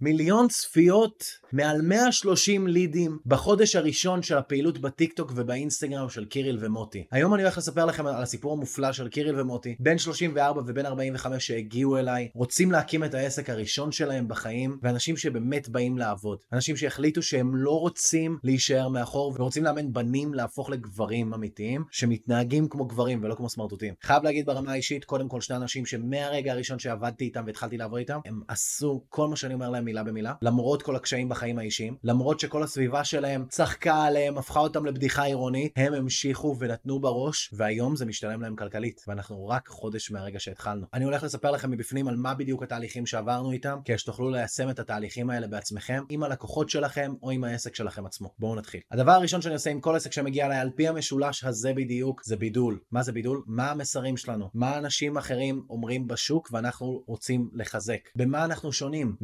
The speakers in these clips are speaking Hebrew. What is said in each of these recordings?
מיליון צפיות, מעל 130 לידים בחודש הראשון של הפעילות בטיקטוק ובאינסטגרם של קיריל ומוטי. היום אני הולך לספר לכם על הסיפור המופלא של קיריל ומוטי, בן 34 ובן 45 שהגיעו אליי, רוצים להקים את העסק הראשון שלהם בחיים, ואנשים שבאמת באים לעבוד. אנשים שהחליטו שהם לא רוצים להישאר מאחור ורוצים לאמן בנים להפוך לגברים אמיתיים, שמתנהגים כמו גברים ולא כמו סמרטוטים. חייב להגיד ברמה האישית, קודם כל שני אנשים שמהרגע הראשון שעבדתי איתם והתחלתי לעבוד איתם, הם עשו כל מה שאני אומר להם מילה במילה, למרות כל הקשיים בחיים האישיים, למרות שכל הסביבה שלהם צחקה עליהם, הפכה אותם לבדיחה עירונית, הם המשיכו ונתנו בראש, והיום זה משתלם להם כלכלית, ואנחנו רק חודש מהרגע שהתחלנו. אני הולך לספר לכם מבפנים על מה בדיוק התהליכים שעברנו איתם, כדי שתוכלו ליישם את התהליכים האלה בעצמכם, עם הלקוחות שלכם או עם העסק שלכם עצמו. בואו נתחיל. הדבר הראשון שאני עושה עם כל עסק שמגיע אליי על פי המשולש הזה בדיוק, זה בידול. מה זה בידול? מה המסרים שלנו? מה אנשים אחרים אומרים בשוק ואנחנו רוצים לחזק? במה אנחנו שונים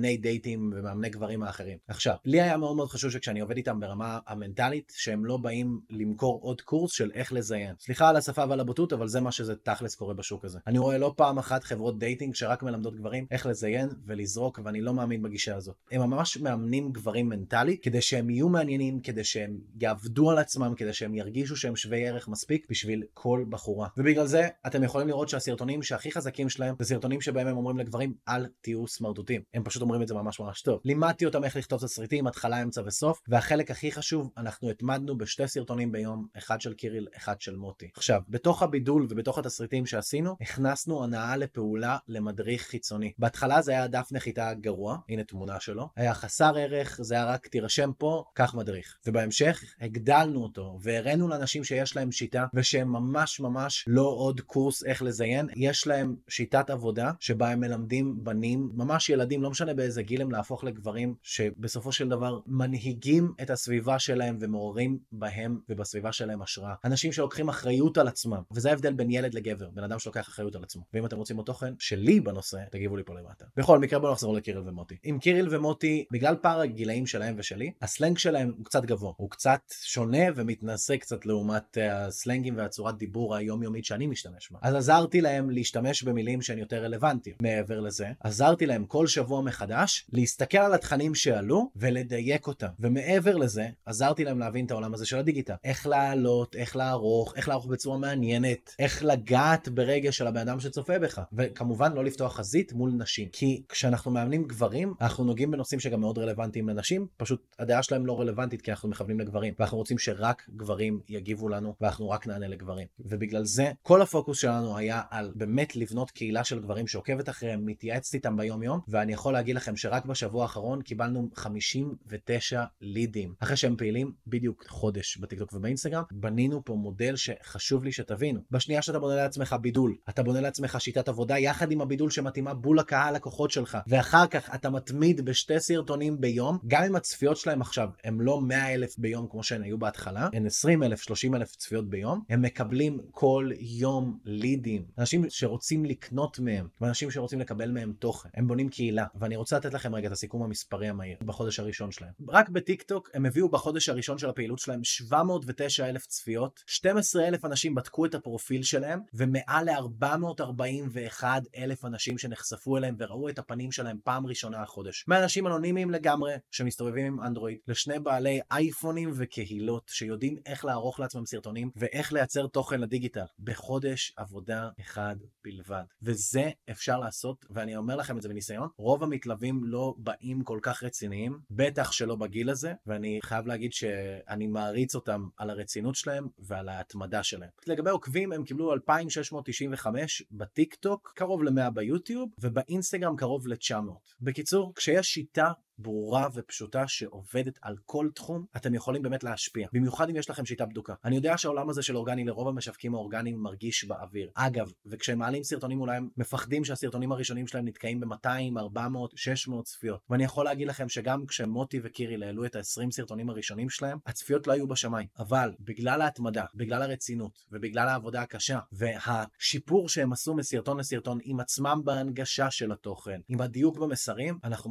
מהמאמני דייטים ומאמני גברים האחרים? עכשיו, לי היה מאוד מאוד חשוב שכשאני עובד איתם ברמה המנטלית, שהם לא באים למכור עוד קורס של איך לזיין. סליחה על השפה ועל הבוטות, אבל זה מה שזה תכלס קורה בשוק הזה. אני רואה לא פעם אחת חברות dating שרק מלמדות גברים איך לזיין ולזרוק, ואני לא מאמין בגישה הזאת. הם ממש מאמנים גברים מנטלית, כדי שהם יהיו מעניינים, כדי שהם יעבדו על עצמם, כדי שהם ירגישו שהם שווי ערך מספיק בשביל כל בחורה. ובגלל זה אתם יכולים לראות שהסרטונים שהכי חזקים שלהם זה סרטונים שבהם הם אומרים לגברים אל תהיו סמרטוטים. הם פשוט אומרים את זה ממש ממש טוב. לימדתי אותם איך לכתוב תסריטים, התחלה, אמצע וסוף, והחלק הכי חשוב, אנחנו התמדנו בשתי סרטונים ביום, אחד של קיריל, אחד של מוטי. עכשיו, בתוך הבידול ובתוך התסריטים שעשינו, הכנסנו הנאה לפעולה למדריך חיצוני. בהתחלה זה היה דף נחיתה גרוע, הנה תמונה שלו, היה חסר ערך, זה היה רק תירשם פה, קח מדריך. ובהמשך הגדלנו אותו, והראינו לאנשים שיש להם שיטה, ושהם ממש ממש לא עוד קורס איך לזיין, יש להם שיטת עבודה, שבה הם מלמדים בנים, ממש ילדים, לא משנה באיזה גיל הם להפוך לגברים, שבסופו של דבר מנהיגים את הסביבה שלהם ומעוררים בהם ובסביבה שלהם השראה. אנשים שלוקחים אחריות על עצמם, וזה ההבדל בין ילד לגבר, בן אדם שלוקח אחריות על עצמו. ואם אתם רוצים עוד תוכן שלי בנושא, תגיבו לי פה למטה. בכל מקרה בואו נחזור לקיריל ומוטי. עם קיריל ומוטי, בגלל פער הגילאים שלהם ושלי, הסלנג שלהם הוא קצת גבוה. הוא קצת שונה ומתנשא קצת לעומת הסלנגים והצורת דיבור היומיומית שאני משתמש בה. אז עזרתי להם להשתמש במילים שהן יותר רלוונטיות. מעבר לזה, עזרתי להם כל שבוע מחדש להסתכל על התכנים שעלו ולדייק אותם. ומעבר לזה, עזרתי להם להבין את העולם הזה של הדיגיטל. איך לעלות, איך לערוך, איך לערוך בצורה מעניינת, איך לגעת ברגע של הבן אדם שצופה בך. וכמובן לא לפתוח חזית מול נשים. כי כשאנחנו מאמנים גברים, אנחנו נוגעים בנושאים שגם מאוד רלוונטיים לנשים, פשוט הדעה שלהם לא רלוונטית כי אנחנו מכוונים לגברים. ואנחנו רוצים שרק גברים יגיבו לנו, ואנחנו רק נענה לגברים. ובגלל זה, כל הפוקוס שלנו היה על באמת לבנות קהילה של גברים שעוקבת אחריהם, מתייעצת איתם ביום יום, ואני יכול להגיד לכם שרק בשבוע האחרון קיבלנו 59 לידים. אחרי שהם פעילים בדיוק חודש בטיקטוק ובאינסטגרם, בנינו פה מודל שחשוב לי שתבינו. בשנייה שאתה בונה לעצמך בידול, אתה בונה לעצמך שיטת עבודה יחד עם הבידול שמתאימה בול לקהל לקוחות שלך, ואחר כך אתה מתמיד בשתי סרטונים ביום, גם אם הצפיות שלהם עכשיו הם לא 100 אלף ביום כמו שהן היו בהתחלה, הן 20 אלף, 30 אלף צפיות ביום, הם מקבלים כל יום לידים. אנשים שרוצים לקנות מהם, ואנשים שרוצים לקבל מהם תוכן. הם בונים קהילה, ואני רוצה לתת לכם רגע את הסיכום המספרי המהיר בחודש הראשון שלהם. רק בטיקטוק הם הביאו בחודש הראשון של הפעילות שלהם 709 אלף צפיות, 12 אלף אנשים בדקו את הפרופיל שלהם, ומעל ל-441 אלף אנשים שנחשפו אליהם וראו את הפנים שלהם פעם ראשונה החודש. מאנשים אנונימיים לגמרי, שמסתובבים עם אנדרואיד, לשני בעלי אייפונים וקהילות שיודעים איך לערוך לעצמם סרטונים ואיך לייצר תוכן לדיגיטל בחודש עבודה אחד בלבד. וזה אפשר לעשות, ואני אומר לכם את זה בניסיון, רוב המתלווים לא באים כל כך רציניים, בטח שלא בגיל הזה, ואני חייב להגיד שאני מעריץ אותם על הרצינות שלהם ועל ההתמדה שלהם. לגבי עוקבים, הם קיבלו 2,695 בטיק טוק, קרוב ל-100 ביוטיוב, ובאינסטגרם קרוב ל-900. בקיצור, כשיש שיטה ברורה ופשוטה שעובדת על כל תחום, אתם יכולים באמת להשפיע. במיוחד אם יש לכם שיטה בדוקה. אני יודע שהעולם הזה של אורגני לרוב המשווקים האורגניים מרגיש באוויר. אגב, וכשהם מעלים סרטונים אולי הם מפחדים שהסרטונים הראשונים שלהם נתקעים ב-200, 400, 600 צפיות. ואני יכול להגיד לכם שגם כשמוטי וקיריל העלו את ה-20 סרטונים הראשונים שלהם, הצפיות לא היו בשמיים. אבל בגלל ההתמדה, בגלל הרצינות ובגלל העבודה הקשה והשיפור שהם עשו מסרטון לסרטון עם עצמם בהנגשה של התוכן, עם הדיוק במסרים, אנחנו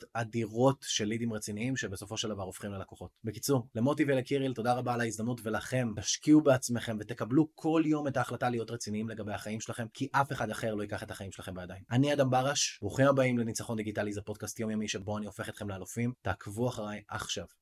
כמויות אדירות של לידים רציניים שבסופו של דבר הופכים ללקוחות. בקיצור, למוטי ולקיריל תודה רבה על ההזדמנות ולכם, תשקיעו בעצמכם ותקבלו כל יום את ההחלטה להיות רציניים לגבי החיים שלכם, כי אף אחד אחר לא ייקח את החיים שלכם בידיים. אני אדם ברש, ברוכים הבאים לניצחון דיגיטלי, זה פודקאסט יומיומי שבו אני הופך אתכם לאלופים, תעקבו אחריי עכשיו.